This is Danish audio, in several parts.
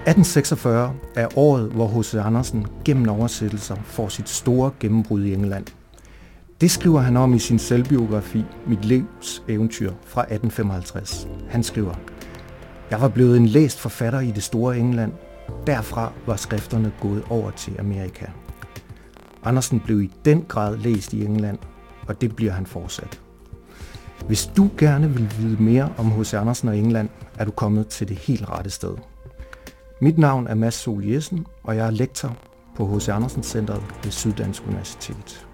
1846 er året, hvor H.C. Andersen gennem oversættelser får sit store gennembrud i England. Det skriver han om i sin selvbiografi Mit livs eventyr fra 1855. Han skriver, Jeg var blevet en læst forfatter i det store England. Derfra var skrifterne gået over til Amerika. Andersen blev i den grad læst i England, og det bliver han fortsat. Hvis du gerne vil vide mere om H.C. Andersen og England, er du kommet til det helt rette sted. Mit navn er Mads Sol Jessen, og jeg er lektor på H.C. Andersen Centeret ved Syddansk Universitet.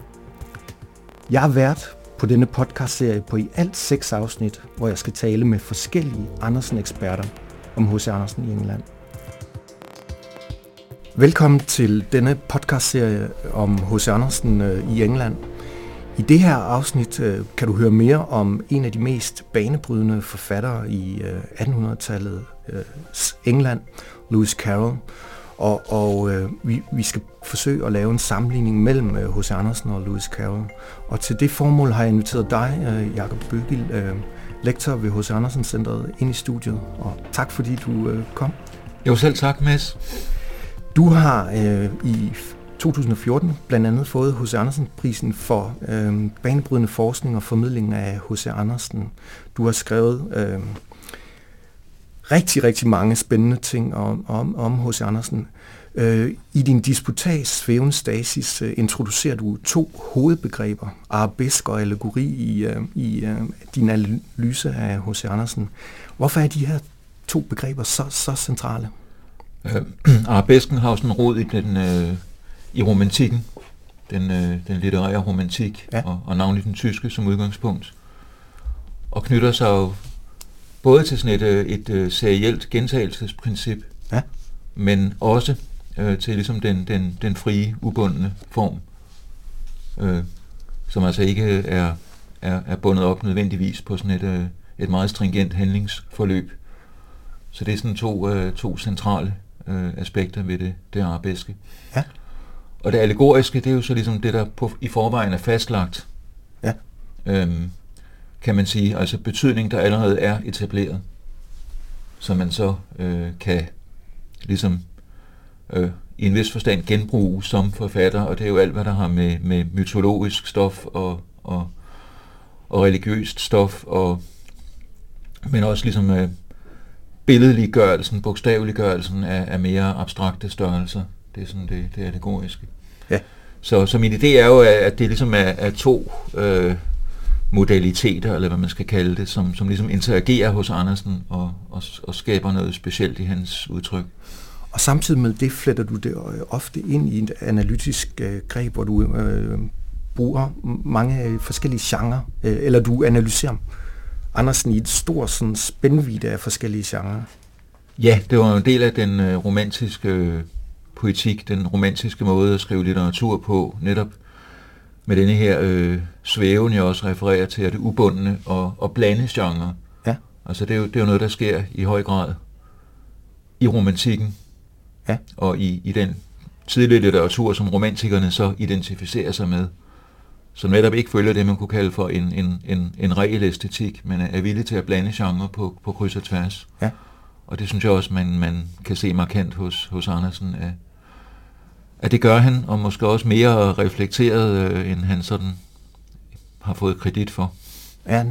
Jeg er vært på denne podcastserie på i alt seks afsnit, hvor jeg skal tale med forskellige Andersen-eksperter om H.C. Andersen i England. Velkommen til denne podcastserie om H.C. Andersen øh, i England. I det her afsnit øh, kan du høre mere om en af de mest banebrydende forfattere i øh, 1800-tallet øh, England, Lewis Carroll. Og, og øh, vi, vi skal forsøge at lave en sammenligning mellem H.C. Øh, Andersen og Lewis Carroll. Og til det formål har jeg inviteret dig, øh, Jakob Bøgel, øh, lektor ved H.C. Andersen Centeret, ind i studiet. Og tak fordi du øh, kom. Jo, selv tak, Mads. Du har øh, i 2014 blandt andet fået H.C. Andersen-prisen for øh, banebrydende forskning og formidling af H.C. Andersen. Du har skrevet øh, rigtig, rigtig mange spændende ting om, om, om H.C. Andersen. Øh, I din disputas Svæven Stasis øh, introducerer du to hovedbegreber, arabesk og allegori, i, øh, i øh, din analyse af H.C. Andersen. Hvorfor er de her to begreber så, så centrale? Øh, arabesken har jo sådan rod i, den, øh, i romantikken, den, øh, den litterære romantik, ja. og, og navnlig den tyske som udgangspunkt, og knytter sig jo både til sådan et, øh, et, et serielt gentagelsesprincip, ja. men også øh, til ligesom den, den, den frie, ubundne form, øh, som altså ikke er, er, er bundet op nødvendigvis på sådan et, øh, et meget stringent handlingsforløb. Så det er sådan to, øh, to centrale øh, aspekter ved det, det arabeske. Ja. Og det allegoriske, det er jo så ligesom det, der på, i forvejen er fastlagt. Ja. Øhm, kan man sige, altså betydning, der allerede er etableret, som man så øh, kan ligesom øh, i en vis forstand genbruge som forfatter, og det er jo alt, hvad der har med, med mytologisk stof og, og, og religiøst stof, og, men også ligesom øh, billedliggørelsen, bogstaveliggørelsen af, af mere abstrakte størrelser. Det er sådan det, det allegoriske. Ja. Så, så min idé er jo, at det ligesom er, er to øh, modaliteter, eller hvad man skal kalde det, som, som ligesom interagerer hos Andersen og, og, og skaber noget specielt i hans udtryk. Og samtidig med det fletter du det ofte ind i et analytisk øh, greb, hvor du øh, bruger mange forskellige genrer, øh, eller du analyserer Andersen i et stort sådan, spændvidde af forskellige genrer. Ja, det var en del af den øh, romantiske øh, poetik, den romantiske måde at skrive litteratur på, netop med denne her øh, svæven, jeg også refererer til, at det ubundne og, og blande genre. Ja. Altså det er, jo, det er jo noget, der sker i høj grad i romantikken, ja. og i, i den tidlige litteratur, som romantikerne så identificerer sig med, som netop ikke følger det, man kunne kalde for en, en, en, en reel æstetik, men er villig til at blande genre på, på kryds og tværs. Ja. Og det synes jeg også, man, man kan se markant hos, hos Andersen, at, at det gør han, og måske også mere reflekteret, øh, end han sådan har fået kredit for. Ja,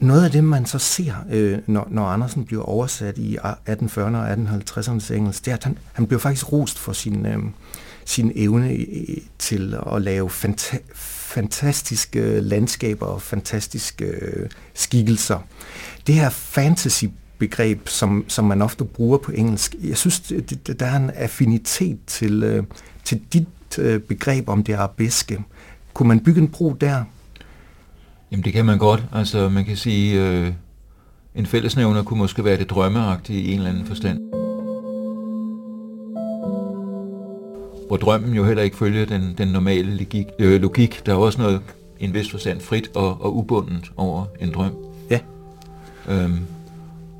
noget af det, man så ser, øh, når, når Andersen bliver oversat i 1840'erne og 1850'ernes engelsk, det er, at han, han bliver faktisk rost for sin, øh, sin evne til at lave fanta- fantastiske landskaber og fantastiske øh, skikkelser. Det her fantasy begreb, som, som man ofte bruger på engelsk. Jeg synes, det, der er en affinitet til, øh, til dit øh, begreb om det arabeske. Kunne man bygge en bro der? Jamen det kan man godt. Altså man kan sige, øh, en fællesnævner kunne måske være det drømmeagtige i en eller anden forstand. Hvor drømmen jo heller ikke følger den, den normale logik, øh, logik. Der er også noget en vis forstand frit og, og ubundet over en drøm. Ja. Øhm,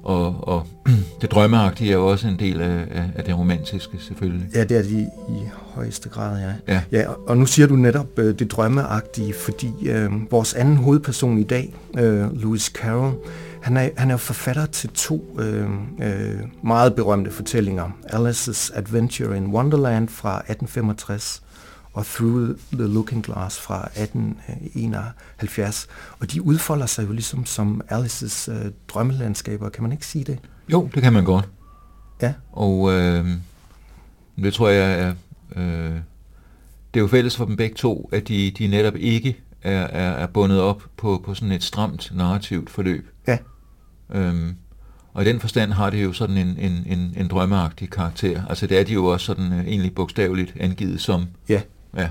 og, og det drømmeagtige er jo også en del af, af, af det romantiske, selvfølgelig. Ja, det er det i, i højeste grad, ja. ja. ja og nu siger du netop øh, det drømmeagtige, fordi øh, vores anden hovedperson i dag, øh, Lewis Carroll, han er, han er forfatter til to øh, øh, meget berømte fortællinger. Alice's Adventure in Wonderland fra 1865 og Through the Looking Glass fra 1871. Og de udfolder sig jo ligesom som Alice's øh, drømmelandskaber, kan man ikke sige det? Jo, det kan man godt. Ja. Og øh, det tror jeg er... Øh, det er jo fælles for dem begge to, at de, de netop ikke er, er, er bundet op på, på sådan et stramt narrativt forløb. Ja. Øhm, og i den forstand har det jo sådan en, en, en, en drømmeagtig karakter. Altså det er de jo også sådan uh, egentlig bogstaveligt angivet som. Ja. Ja.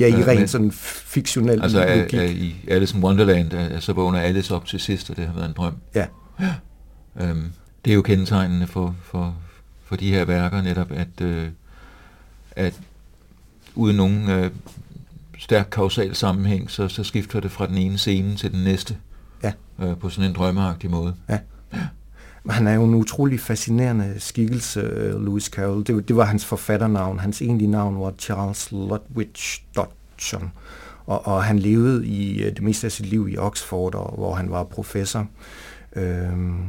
Ja, i øh, rent sådan fiktionel altså, logik. Altså i Alice in Wonderland, er, så vågner Alice op til sidst, og det har været en drøm. Ja. ja. Øhm, det er jo kendetegnende for, for, for de her værker netop, at, øh, at uden nogen øh, stærk kausal sammenhæng, så, så skifter det fra den ene scene til den næste ja. øh, på sådan en drømmeagtig måde. Ja. ja. Han er jo en utrolig fascinerende skikkelse, øh, Lewis Carroll. Det, det var hans forfatternavn. Hans egentlige navn var Charles Ludwig Dodson. Og, og han levede i øh, det meste af sit liv i Oxford, og, hvor han var professor. Øhm,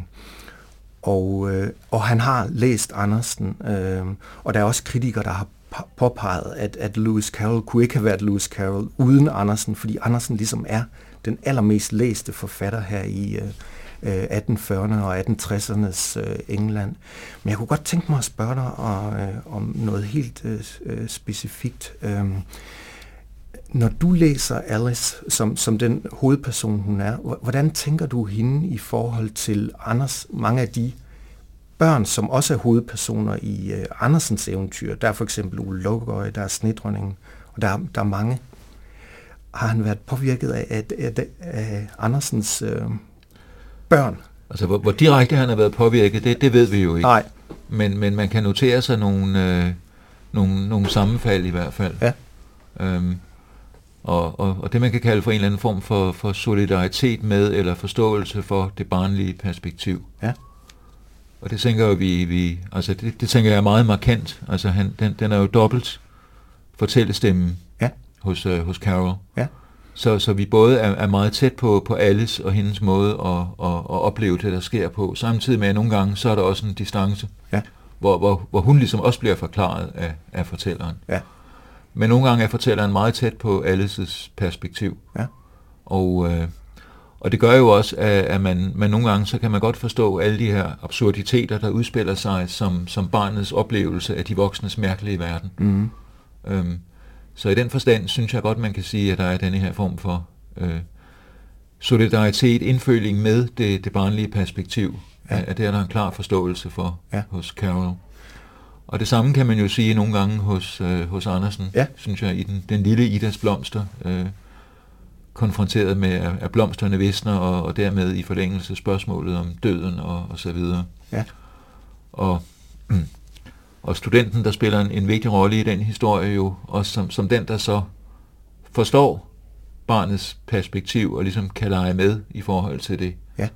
og, øh, og han har læst Andersen, øh, og der er også kritikere, der har påpeget, at, at Lewis Carroll kunne ikke have været Lewis Carroll uden Andersen, fordi Andersen ligesom er den allermest læste forfatter her i øh, Øh, 1840'erne og 1860'ernes øh, England. Men jeg kunne godt tænke mig at spørge dig og, øh, om noget helt øh, øh specifikt. Øh, når du læser Alice som, som den hovedperson, hun er, hvordan tænker du hende i forhold til Anders, mange af de børn, som også er hovedpersoner i øh, Andersens eventyr? Der er for eksempel Ole Lukøje, der er Snedronningen, og der, der er mange. Har han været påvirket af, af, af, af Andersens øh, børn? Altså, hvor, hvor direkte han har været påvirket, det, det ved vi jo ikke. Nej. Men, men man kan notere sig nogle, øh, nogle, nogle sammenfald i hvert fald. Ja. Øhm, og, og, og det man kan kalde for en eller anden form for, for solidaritet med, eller forståelse for det barnlige perspektiv. Ja. Og det tænker jeg, vi, vi altså det, det tænker jeg er meget markant. Altså han, den, den er jo dobbelt fortællestemmen ja. hos, uh, hos Carol. Ja. Så, så vi både er, er meget tæt på, på Alice og hendes måde at, at, at opleve det, der sker på, samtidig med at nogle gange, så er der også en distance, ja. hvor, hvor, hvor hun ligesom også bliver forklaret af, af fortælleren. Ja. Men nogle gange er fortælleren meget tæt på Alices perspektiv. Ja. Og, øh, og det gør jo også, at, at man, man nogle gange, så kan man godt forstå alle de her absurditeter, der udspiller sig som, som barnets oplevelse af de voksnes mærkelige verden. Mm. Øhm, så i den forstand synes jeg godt, man kan sige, at der er denne her form for øh, solidaritet, indføling med det, det barnlige perspektiv. Ja. At det er der en klar forståelse for ja. hos Carol. Og det samme kan man jo sige nogle gange hos, øh, hos Andersen, ja. synes jeg, i den, den lille Idas blomster, øh, konfronteret med, at, at blomsterne visner, og, og dermed i forlængelse spørgsmålet om døden og, og så videre. Ja. Og, og studenten, der spiller en, en vigtig rolle i den historie, jo også som, som den, der så forstår barnets perspektiv, og ligesom kan lege med i forhold til det. Ja.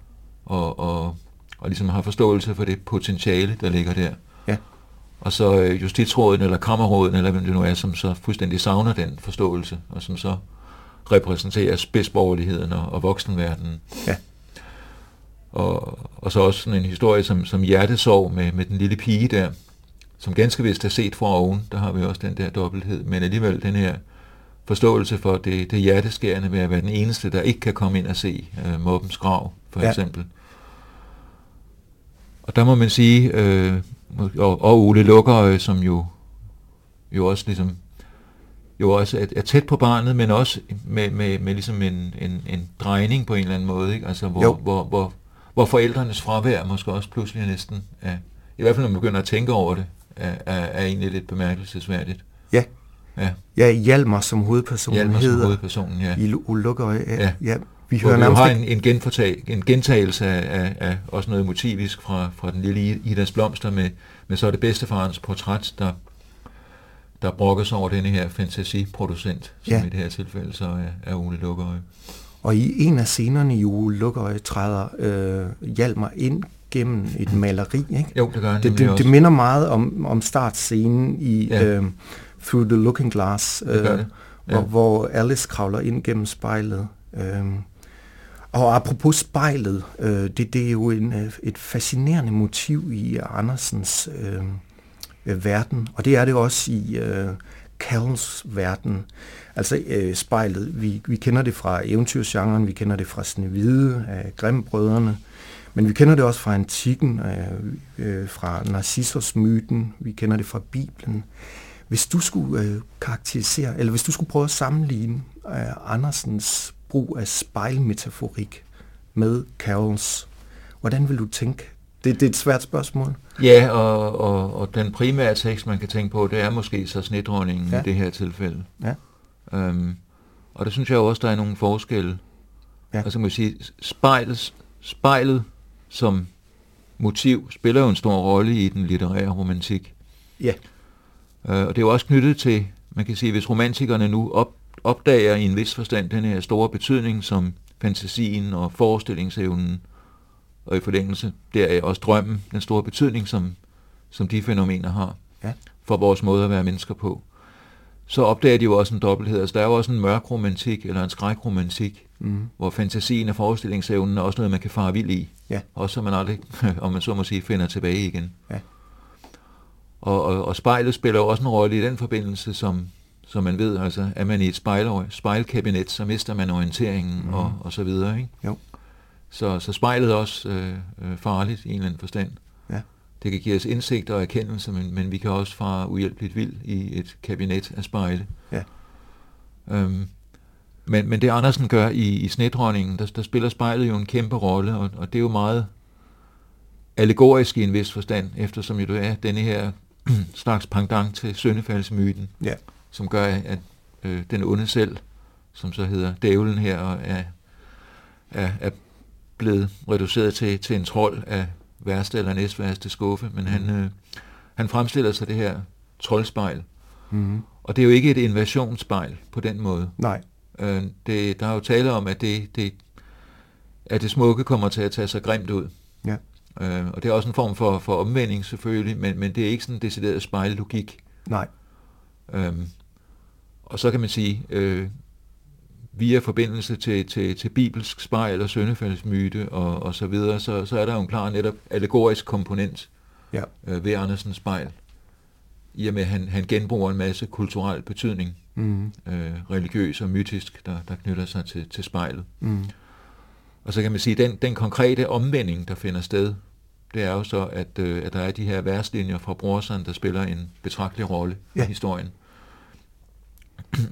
Og, og, og ligesom har forståelse for det potentiale, der ligger der. Ja og så øh, justitsråden eller kammerråden, eller hvem det nu er, som så fuldstændig savner den forståelse, og som så repræsenterer spidsborgerligheden og, og voksenverdenen. Ja. Og, og så også sådan en historie som, som hjertesorg med, med den lille pige der, som ganske vist er set for oven, der har vi også den der dobbelthed, men alligevel den her forståelse for det, det hjerteskærende ved at være den eneste, der ikke kan komme ind og se øh, mobbens grav, for ja. eksempel. Og der må man sige, øh, og, og Ole Lukker, som jo, jo også ligesom jo også er, er tæt på barnet, men også med, med, med ligesom en, en, en drejning på en eller anden måde, ikke? Altså, hvor, hvor, hvor, hvor forældrenes fravær måske også pludselig næsten er, i hvert fald når man begynder at tænke over det, er, er, er egentlig lidt bemærkelsesværdigt. Ja. Ja. Ja, Hjalmar som hovedpersonen Hjalmar hedder. som hovedpersonen, ja. I Lukker, ja. ja. ja. Vi hører vi har en, en, genfortag, en gentagelse af, af, af også noget motivisk fra, fra den lille Idas Blomster med, med så det bedste farens portræt, der, der brokkes over denne her fantasiproducent, som ja. i det her tilfælde så er, er Ole Lukkerøj. Og i en af scenerne i Ole Lukkerøj træder øh, Hjalmar ind gennem et maleri, ikke? Jo, det gør han det, det, det minder meget om, om startscenen i ja. øh, Through the Looking Glass, øh, det det. Ja. Hvor, hvor Alice kravler ind gennem spejlet. Øh, og apropos spejlet, øh, det, det er jo en, øh, et fascinerende motiv i Andersens øh, øh, verden, og det er det også i øh, Calls verden. Altså øh, spejlet, vi, vi kender det fra eventyrsgenren, vi kender det fra Snevide af Grimmbrødrene, men vi kender det også fra antikken, øh, øh, fra Narcissus-myten, vi kender det fra Bibelen. Hvis du skulle øh, karakterisere, eller hvis du skulle prøve at sammenligne øh, Andersens brug af spejlmetaforik med Carols, hvordan vil du tænke? Det, det er et svært spørgsmål. Ja, og, og, og den primære tekst, man kan tænke på, det er måske så snedronningen ja. i det her tilfælde. Ja. Øhm, og det synes jeg også, der er nogle forskelle. Ja. Altså man kan sige, spejlet, spejlet som motiv spiller jo en stor rolle i den litterære romantik. Ja. Øh, og det er jo også knyttet til, man kan sige, hvis romantikerne nu op, opdager i en vis forstand den her store betydning, som fantasien og forestillingsevnen, og i forlængelse der er også drømmen, den store betydning, som, som de fænomener har ja. for vores måde at være mennesker på, så opdager de jo også en dobbelthed. Altså der er jo også en mørk romantik, eller en skrækromantik, mm. hvor fantasien og forestillingsevnen er også noget, man kan fare vild i. Ja. Også så man aldrig, om man så må sige, finder tilbage igen. Ja. Og, og, og spejlet spiller jo også en rolle i den forbindelse, som, som man ved, altså er man i et spejl, spejlkabinet, så mister man orienteringen mm. og, og så videre. Ikke? Jo. Så, så spejlet er også øh, øh, farligt i en eller anden forstand. Ja. Det kan give os indsigt og erkendelse, men, men vi kan også fare uhjælpeligt vild i et kabinet af spejle. Ja. Øhm, men, men det Andersen gør i, i Snedronningen, der, der spiller spejlet jo en kæmpe rolle, og, og det er jo meget allegorisk i en vis forstand, eftersom jo det er denne her slags pendant til søndefaldsmyten, ja. som gør, at øh, den onde selv, som så hedder dævlen her, er, er, er blevet reduceret til, til en trold af værste eller næstværste skuffe, men han, øh, han fremstiller sig det her troldspejl. Mm-hmm. Og det er jo ikke et invasionsspejl på den måde. Nej. Øh, det, der er jo tale om, at det, det, at det smukke kommer til at tage sig grimt ud. Ja. Øh, og det er også en form for, for omvending selvfølgelig, men, men det er ikke sådan en decideret spejllogik. Nej. Øh, og så kan man sige, øh, via forbindelse til, til, til bibelsk spejl og søndefaldsmyte og, og så videre, så, så er der jo en klar netop allegorisk komponent ja. øh, ved Andersens spejl, i og med at han, han genbruger en masse kulturel betydning, mm. øh, religiøs og mytisk, der, der knytter sig til, til spejlet. Mm. Og så kan man sige, den, den konkrete omvending, der finder sted, det er jo så, at, øh, at der er de her verslinjer fra Brorson, der spiller en betragtelig rolle ja. i historien.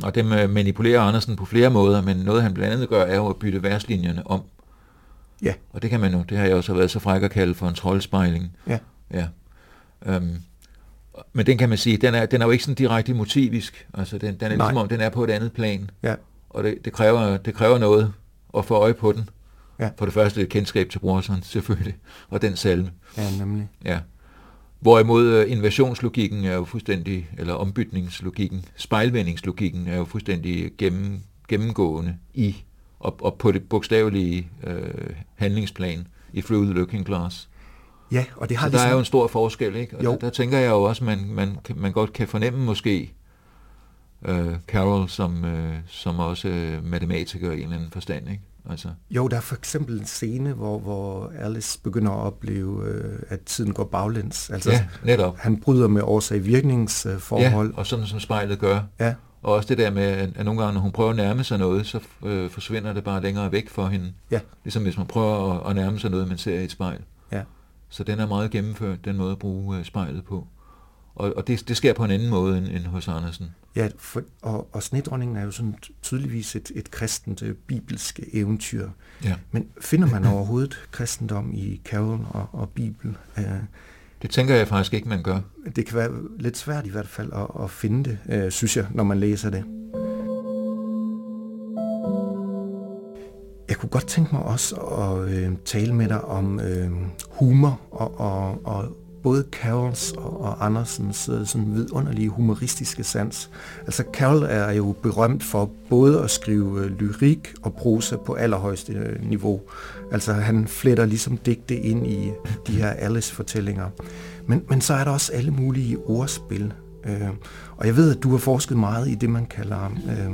og dem øh, manipulerer Andersen på flere måder, men noget han blandt andet gør, er jo at bytte verslinjerne om. Ja. Og det kan man jo, det har jeg også været så fræk at kalde for en troldspejling. Ja. Ja. Øhm, men den kan man sige, den er, den er jo ikke sådan direkte motivisk. Altså den, den er ligesom om, den er på et andet plan. Ja. Og det, det, kræver, det kræver noget at få øje på den. Ja. For det første et kendskab til Brorson, selvfølgelig, og den salme. Ja, nemlig. Ja. Hvorimod uh, invasionslogikken er jo fuldstændig, eller ombytningslogikken, spejlvendingslogikken er jo fuldstændig gennem, gennemgående i, og, og på det bogstavelige uh, handlingsplan i the Looking Glass. Ja, og det har Så ligesom... der er jo en stor forskel, ikke? Og jo. Der, der tænker jeg jo også, man, man, man godt kan fornemme måske uh, Carol som, uh, som også uh, matematiker i en eller anden forstand, ikke? Altså. Jo, der er for eksempel en scene, hvor, hvor Alice begynder at opleve, øh, at tiden går baglæns. Altså, ja, netop. Han bryder med årsag-virkningsforhold. Ja, og sådan som spejlet gør. Ja. Og også det der med, at nogle gange, når hun prøver at nærme sig noget, så øh, forsvinder det bare længere væk for hende. Ja. Ligesom hvis man prøver at, at nærme sig noget, man ser i et spejl. Så den er meget gennemført, den måde at bruge øh, spejlet på. Og, og det, det sker på en anden måde end, end hos Andersen. Ja, for, og, og Snedronningen er jo sådan tydeligvis et, et kristent øh, bibelsk eventyr. Ja. Men finder man overhovedet kristendom i Carol og, og Bibel? Uh, det tænker jeg faktisk ikke, man gør. Det kan være lidt svært i hvert fald at, at finde det, uh, synes jeg, når man læser det. Jeg kunne godt tænke mig også at øh, tale med dig om øh, humor og, og, og både Carols og, og Andersens øh, sådan vidunderlige humoristiske sans. Altså Carol er jo berømt for både at skrive øh, lyrik og prosa på allerhøjeste øh, niveau. Altså han fletter ligesom digte ind i de her Alice-fortællinger. Men, men så er der også alle mulige ordspil. Øh, og jeg ved, at du har forsket meget i det, man kalder... Øh,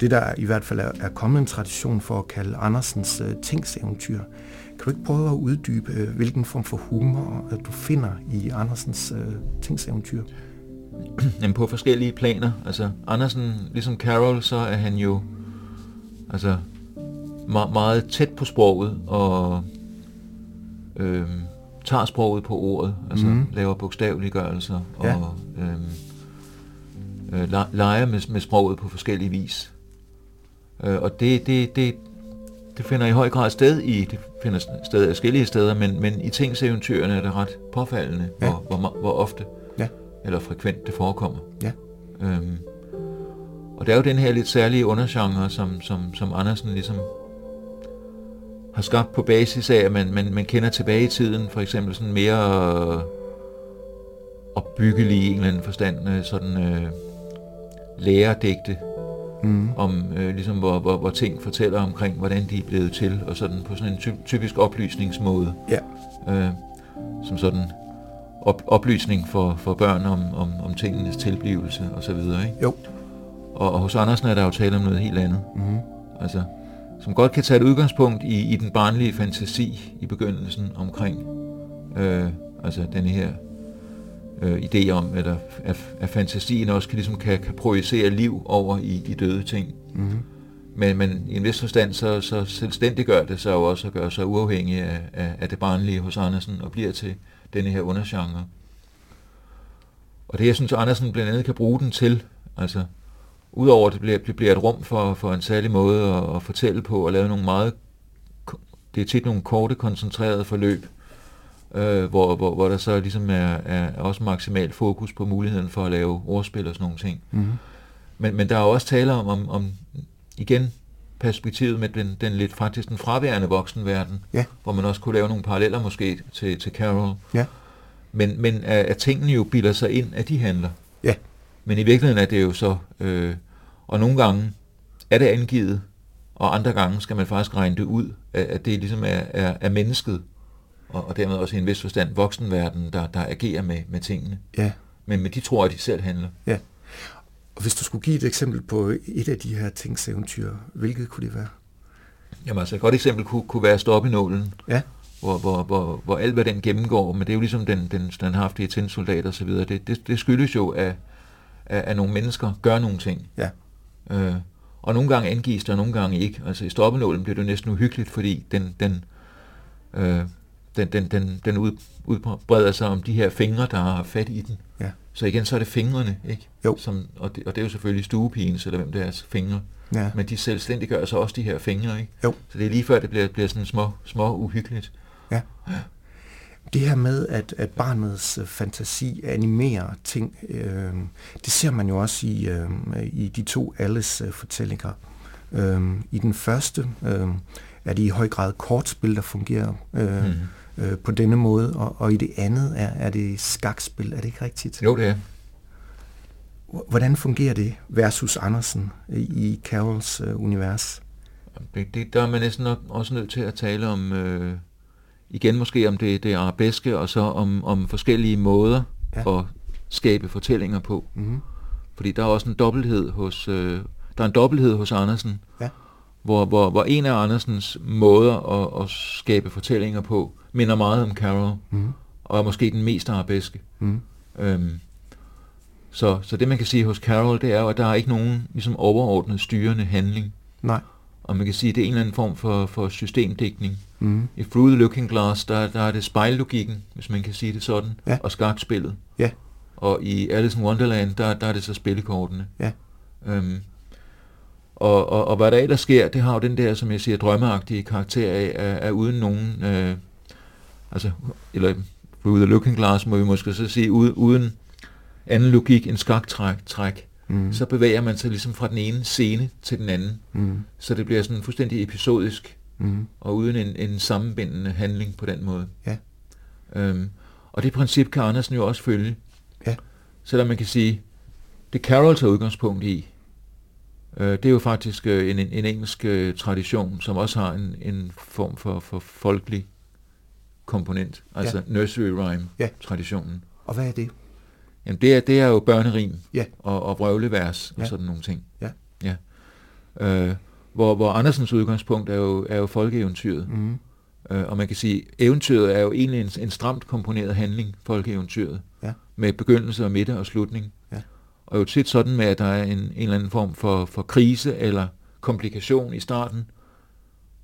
det der i hvert fald er, er kommet en tradition for at kalde Andersens øh, tingseventyr. Kan du ikke prøve at uddybe, øh, hvilken form for humor øh, du finder i Andersens øh, tingseventyr? Jamen på forskellige planer. Altså Andersen, ligesom Carol, så er han jo altså meget, meget tæt på sproget og øh, tager sproget på ordet, altså mm. laver bogstaveliggørelser ja. og øh, øh, leger med, med sproget på forskellige vis. Øh, og det, det, det, det finder i høj grad sted i, det finder sted forskellige steder, men, men i tingseventyrene er det ret påfaldende, ja. hvor, hvor, hvor ofte ja. eller frekvent det forekommer. Ja. Øhm, og det er jo den her lidt særlige undergenre, som, som, som Andersen ligesom har skabt på basis af, at man, man, man kender tilbage i tiden, for eksempel sådan mere opbyggelig i en eller anden forstand, øh, sådan øh, læredigte, mm. om øh, ligesom hvor, hvor, hvor ting fortæller omkring, hvordan de er blevet til, og sådan på sådan en ty- typisk oplysningsmåde. Ja. Øh, som sådan op, oplysning for, for børn om, om, om tingenes tilblivelse og så videre, ikke? Jo. Og, og hos Andersen er der jo tale om noget helt andet. Mm. Altså, som godt kan tage et udgangspunkt i, i den barnlige fantasi i begyndelsen omkring øh, altså denne her øh, idé om, at, at, at fantasien også kan, ligesom kan, kan projicere liv over i de døde ting. Mm-hmm. Men, men i en vis forstand, så, så selvstændiggør det sig jo også at gøre sig uafhængig af, af, af det barnlige hos Andersen, og bliver til denne her undergenre. Og det, jeg synes, Andersen blandt andet kan bruge den til, altså udover at det bliver, bliver et rum for, for en særlig måde at, at fortælle på, og lave nogle meget, det er tit nogle korte, koncentrerede forløb, øh, hvor, hvor, hvor der så ligesom er, er også maksimalt fokus på muligheden for at lave ordspil og sådan nogle ting. Mm-hmm. Men, men der er også tale om, om, om igen, perspektivet med den, den lidt faktisk den fraværende voksenverden, ja. hvor man også kunne lave nogle paralleller måske til, til Carol. Ja. Men, men at, at tingene jo bilder sig ind, at de handler. Ja. Men i virkeligheden er det jo så, øh, og nogle gange er det angivet, og andre gange skal man faktisk regne det ud, at, at det ligesom er, er, er mennesket, og, og dermed også i en vis forstand voksenverden, der, der agerer med, med tingene. Ja. Men, men de tror, at de selv handler. Ja. Og hvis du skulle give et eksempel på et af de her tingseventyr, hvilket kunne det være? Jamen altså, et godt eksempel kunne, kunne være Stoppinålen. Ja. Hvor, hvor, hvor, hvor alt, hvad den gennemgår, men det er jo ligesom den, den standhaftige tændsoldat og så videre, det, det, det skyldes jo, at, at, at nogle mennesker gør nogle ting. Ja. Øh, og nogle gange angives der, og nogle gange ikke. Altså i Stoppinålen bliver det næsten uhyggeligt, fordi den, den, øh, den, den, den, den ud, udbreder sig om de her fingre, der har fat i den. Ja. Så igen, så er det fingrene, ikke? Jo. Som, og, det, og det er jo selvfølgelig stuepigens, eller hvem det er, fingre. Ja. Men de selvstændiggør så også de her fingre, ikke? Jo. Så det er lige før, det bliver, bliver sådan små, små uhyggeligt. Ja. ja. Det her med, at, at barnets fantasi animerer ting, øh, det ser man jo også i, øh, i de to Alice-fortællinger. Øh, I den første øh, er det i høj grad kortspil, der fungerer øh, mm øh, på denne måde, og, og i det andet er, er det skakspil, er det ikke rigtigt? Jo, det er. Hvordan fungerer det versus Andersen i Carols øh, univers? Det, det, der er man næsten også nødt til at tale om, øh, igen måske om det, det arabeske, og så om, om forskellige måder ja. at skabe fortællinger på. Mm-hmm. Fordi der er også en dobbelthed hos, øh, der er en dobbelthed hos Andersen, ja. Hvor, hvor, hvor en af Andersens måder at, at skabe fortællinger på, minder meget om Carol, mm. og er måske den mest arabeske. Mm. Øhm, så, så det man kan sige hos Carol, det er jo, at der er ikke nogen ligesom overordnet styrende handling. Nej. Og man kan sige, at det er en eller anden form for, for systemdækning. Mm. I Through the Looking Glass, der, der er det spejllogikken, hvis man kan sige det sådan, ja. og skakspillet. Ja. Og i Alice in Wonderland, der, der er det så spillekortene. Ja. Øhm, og, og, og hvad der ellers sker, det har jo den der, som jeg siger, drømmeagtige karakter af, er, er uden nogen øh, altså, eller through the looking glass, må vi måske så sige, uden, uden anden logik end skaktræk, træk, mm. så bevæger man sig ligesom fra den ene scene til den anden. Mm. Så det bliver sådan fuldstændig episodisk, mm. og uden en, en sammenbindende handling på den måde. Ja. Øhm, Og det princip kan Andersen jo også følge. Ja. Selvom man kan sige, det Carroll tager udgangspunkt i, øh, det er jo faktisk øh, en, en engelsk øh, tradition, som også har en, en form for, for folkelig komponent, altså ja. nursery rhyme-traditionen. Ja. Og hvad er det? Jamen det er, det er jo børnerim ja. og, og vrøvlevers ja. og sådan nogle ting. Ja. ja. Øh, hvor, hvor Andersens udgangspunkt er jo, er jo folkeeventyret. Mm. Øh, og man kan sige, eventyret er jo egentlig en, en stramt komponeret handling, folkeeventyret. Ja. Med begyndelse og midte og slutning. Ja. Og jo tit sådan med, at der er en, en eller anden form for, for krise eller komplikation i starten.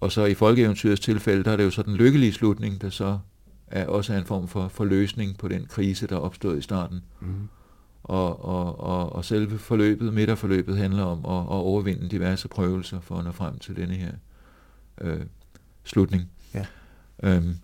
Og så i folkeeventyrets tilfælde, der er det jo så den lykkelige slutning, der så er også er en form for, for løsning på den krise, der opstod i starten. Mm. Og, og, og, og selve forløbet, midterforløbet, handler om at, at overvinde diverse prøvelser for at nå frem til denne her øh, slutning. Ja. Øhm,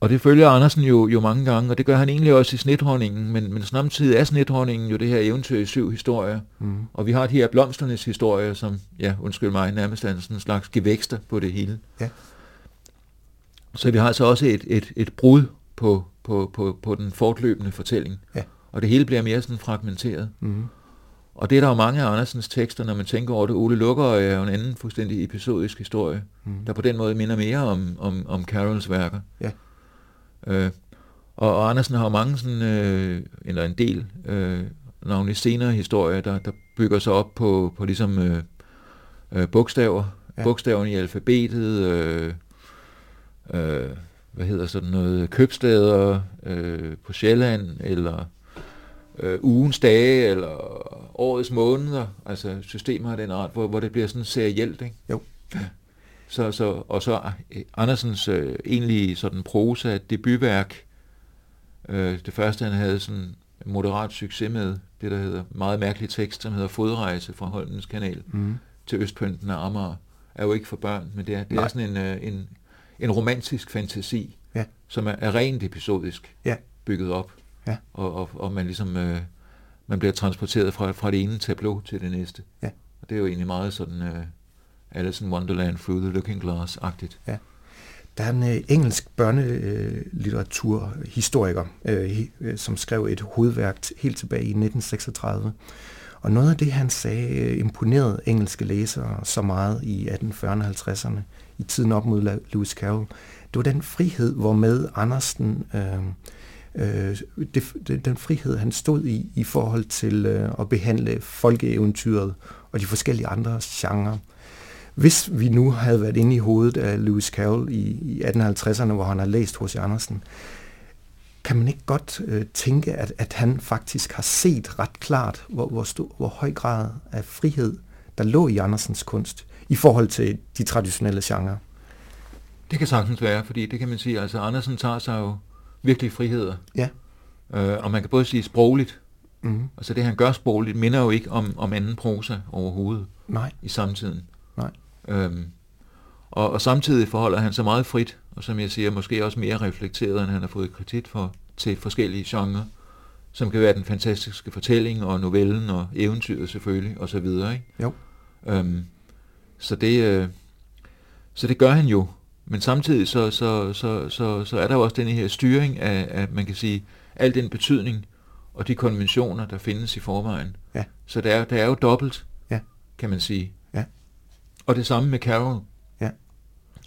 og det følger Andersen jo, jo mange gange, og det gør han egentlig også i Snethåndingen, men, men samtidig er Snethåndingen jo det her eventyr i syv historier, mm. og vi har de her blomsternes historier, som, ja, undskyld mig, nærmest er sådan en slags gevækster på det hele. Ja. Så vi har altså også et, et, et brud på, på, på, på den fortløbende fortælling, ja. og det hele bliver mere sådan fragmenteret. Mm. Og det er der jo mange af Andersens tekster, når man tænker over det. Ole Lukker er jo en anden fuldstændig episodisk historie, mm. der på den måde minder mere om, om, om Carols værker. Ja. Øh, og, og Andersen har mange sådan, øh, eller en del, øh, navnlig senere historier, der, der bygger sig op på, på ligesom øh, øh, bogstaver, ja. bogstaverne i alfabetet, øh, øh, hvad hedder sådan noget, købsteder øh, på Sjælland, eller øh, ugens dage, eller årets måneder, altså systemer af den art, hvor, hvor det bliver sådan serielt, ikke? Jo. Ja. Så, så, og så Andersens øh, egentlige sådan prosa debutværk, øh, det første han havde sådan moderat succes med, det der hedder meget mærkelig tekst, som hedder Fodrejse fra Holmens Kanal mm. til Østpynten af Amager, er jo ikke for børn, men det er, det er sådan en, øh, en, en romantisk fantasi, ja. som er, er rent episodisk ja. bygget op, ja. og, og, og man ligesom øh, man bliver transporteret fra, fra det ene tableau til det næste. Ja. Og det er jo egentlig meget sådan øh, Alice in Wonderland Through the Looking Glass-agtigt. Ja. Der er en øh, engelsk børnelitteraturhistoriker, øh, øh, øh som skrev et hovedværk helt tilbage i 1936. Og noget af det, han sagde, øh, imponerede engelske læsere så meget i 1840'erne og 50'erne, i tiden op mod Lewis Carroll, det var den frihed, hvor med Andersen, øh, øh, det, det, den frihed, han stod i, i forhold til øh, at behandle folkeeventyret og de forskellige andre genrer. Hvis vi nu havde været inde i hovedet af Lewis Carroll i, i 1850'erne, hvor han har læst hos Andersen, kan man ikke godt øh, tænke, at, at han faktisk har set ret klart, hvor, hvor, stor, hvor høj grad af frihed, der lå i Andersens kunst, i forhold til de traditionelle genrer? Det kan sagtens være, fordi det kan man sige, altså Andersen tager sig jo virkelig friheder. Ja. Øh, og man kan både sige sprogligt, mm-hmm. altså det han gør sprogligt, minder jo ikke om, om anden prosa overhovedet Nej. i samtiden. Nej. Øhm, og, og samtidig forholder han sig meget frit, og som jeg siger, måske også mere reflekteret, end han har fået kritik for, til forskellige genrer, som kan være den fantastiske fortælling, og novellen, og eventyret selvfølgelig, og så videre. Ikke? Jo. Øhm, så, det, øh, så det gør han jo, men samtidig så, så, så, så, så er der jo også den her styring af, af, man kan sige, al den betydning, og de konventioner, der findes i forvejen. Ja. Så der er, der er jo dobbelt, ja. kan man sige. Og det samme med Carol. Ja.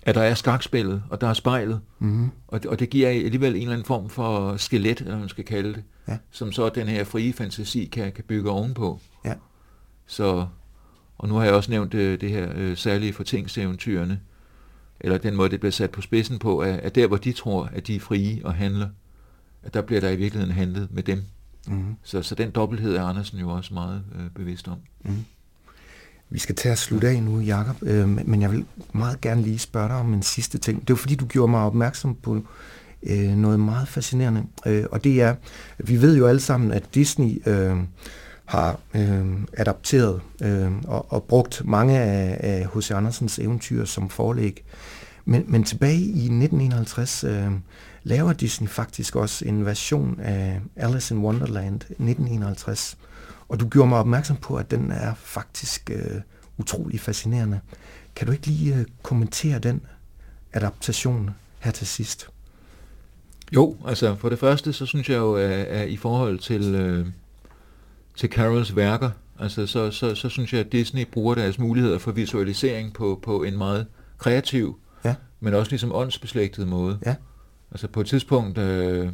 At der er skakspillet, og der er spejlet. Mm-hmm. Og, og det giver alligevel en eller anden form for skelet, eller man skal kalde det. Ja. Som så den her frie fantasi kan, kan bygge ovenpå. Ja. Så, og nu har jeg også nævnt øh, det her øh, særlige fortingseventyrene, eller den måde, det bliver sat på spidsen på, at, at der, hvor de tror, at de er frie og handler, at der bliver der i virkeligheden handlet med dem. Mm-hmm. Så, så den dobbelthed er Andersen jo også meget øh, bevidst om. Mm. Vi skal til at slutte af nu, Jacob, øh, men jeg vil meget gerne lige spørge dig om en sidste ting. Det var fordi, du gjorde mig opmærksom på øh, noget meget fascinerende, øh, og det er, vi ved jo alle sammen, at Disney øh, har øh, adapteret øh, og, og brugt mange af H.C. Andersens eventyr som forlæg. Men, men tilbage i 1951 øh, laver Disney faktisk også en version af Alice in Wonderland 1951. Og du gjorde mig opmærksom på, at den er faktisk øh, utrolig fascinerende. Kan du ikke lige øh, kommentere den adaptation her til sidst? Jo, altså for det første, så synes jeg jo, at, at i forhold til, øh, til Carols værker, altså så, så, så synes jeg, at Disney bruger deres muligheder for visualisering på, på en meget kreativ, ja. men også ligesom åndsbeslægtet måde. Ja. Altså på et tidspunkt øh,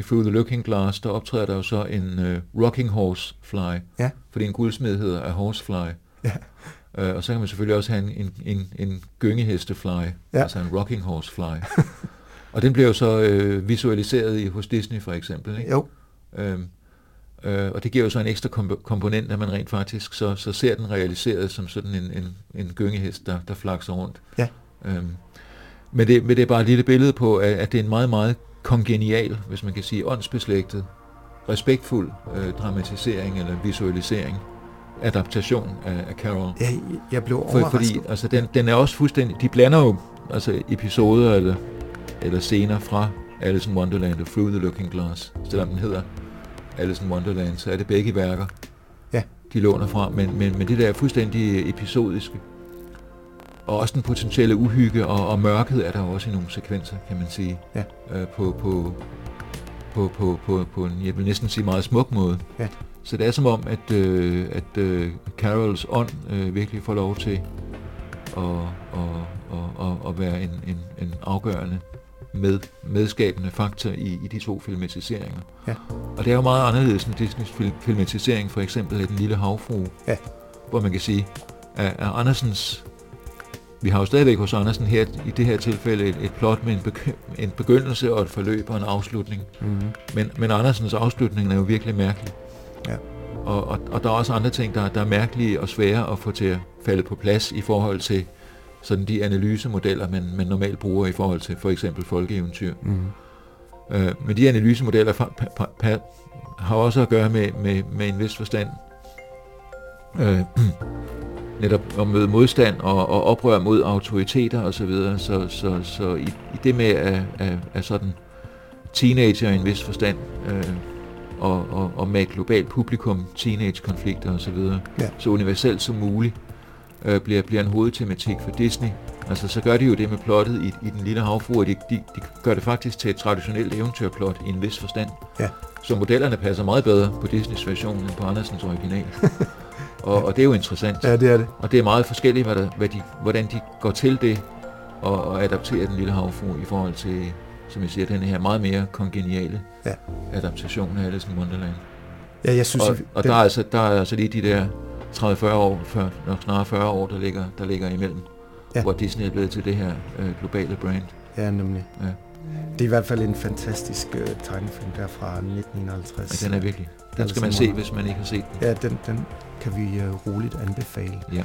Through the Looking Glass, der optræder der jo så en øh, rocking horse fly, ja. fordi en guldsmed hedder a horsefly. Ja. Øh, og så kan man selvfølgelig også have en, en, en, en gyngehestefly, ja. altså en rocking horse fly. og den bliver jo så øh, visualiseret i, hos Disney for eksempel. Ikke? Jo. Øhm, øh, og det giver jo så en ekstra komp- komponent, at man rent faktisk så, så ser den realiseret som sådan en, en, en gyngehest, der, der flakser rundt. Ja. Øhm, men, det, men det er bare et lille billede på, at, at det er en meget, meget kongenial, hvis man kan sige, åndsbeslægtet, respektfuld øh, dramatisering eller visualisering, adaptation af, af Carol. Ja, jeg blev overrasket. For, fordi altså, den, den er også fuldstændig, de blander jo altså, episoder eller, eller scener fra Alice in Wonderland og Through the Looking Glass, selvom den hedder Alice in Wonderland, så er det begge værker, ja. de låner fra, men, men, men det der er fuldstændig episodiske. Og også den potentielle uhygge og, og mørket er der også i nogle sekvenser, kan man sige. Ja. Øh, på, på, på, på, på, på en, jeg vil næsten sige, meget smuk måde. Ja. Så det er som om, at, øh, at øh, Carols ånd øh, virkelig får lov til at, at, at, at, at være en, en, en afgørende med, medskabende faktor i, i de to filmatiseringer. Ja. Og det er jo meget anderledes end Disneys film, filmatisering, for eksempel af Den Lille Havfru, ja. hvor man kan sige, at, at Andersens vi har jo stadigvæk hos Andersen her, i det her tilfælde et, et plot med en, begy- en begyndelse og et forløb og en afslutning. Mm-hmm. Men, men Andersens afslutning er jo virkelig mærkelig. Ja. Og, og, og der er også andre ting, der, der er mærkelige og svære at få til at falde på plads i forhold til sådan de analysemodeller, man, man normalt bruger i forhold til for eksempel folkeeventyr. Mm-hmm. Øh, men de analysemodeller fa- pa- pa- har også at gøre med, med, med en vis forstand øh, netop at møde modstand og, og oprør mod autoriteter osv. Så, videre. så, så, så i, i det med at, at, at sådan teenager i en vis forstand øh, og, og, og med et globalt publikum, teenage-konflikter osv., så, ja. så universelt som muligt, øh, bliver, bliver en hovedtematik for Disney. Altså så gør de jo det med plottet i, i Den Lille Havfru, de, de, de gør det faktisk til et traditionelt eventyrplot i en vis forstand. Ja. Så modellerne passer meget bedre på Disneys version end på Andersens original. og, og det er jo interessant. Ja, det er det. Og det er meget forskelligt, hvad der, hvad de, hvordan de går til det og, og adapterer Den Lille Havfru i forhold til, som jeg siger, den her meget mere kongeniale ja. adaptation af Alice in Wonderland. Ja, jeg synes... Og, og der, er altså, der er altså lige de der 30-40 år, før, nok snarere 40 år, der ligger, der ligger imellem, ja. hvor Disney er blevet til det her øh, globale brand. Ja, nemlig. Ja. Det er i hvert fald en fantastisk øh, tegnefilm der fra 1951. Ja, den er virkelig. Den skal man se, hvis man ikke har set den. Ja, den, den kan vi øh, roligt anbefale. Ja.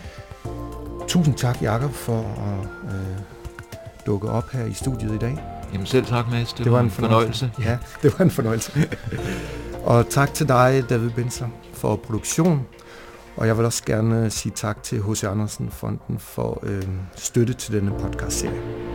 Tusind tak, Jakob, for at øh, dukke op her i studiet i dag. Jamen selv tak, Mads. Det, det var en fornøjelse. fornøjelse. Ja, det var en fornøjelse. og tak til dig, David Bensler, for produktion. Og jeg vil også gerne sige tak til H.C. Andersen Fonden for øh, støtte til denne podcast-serie.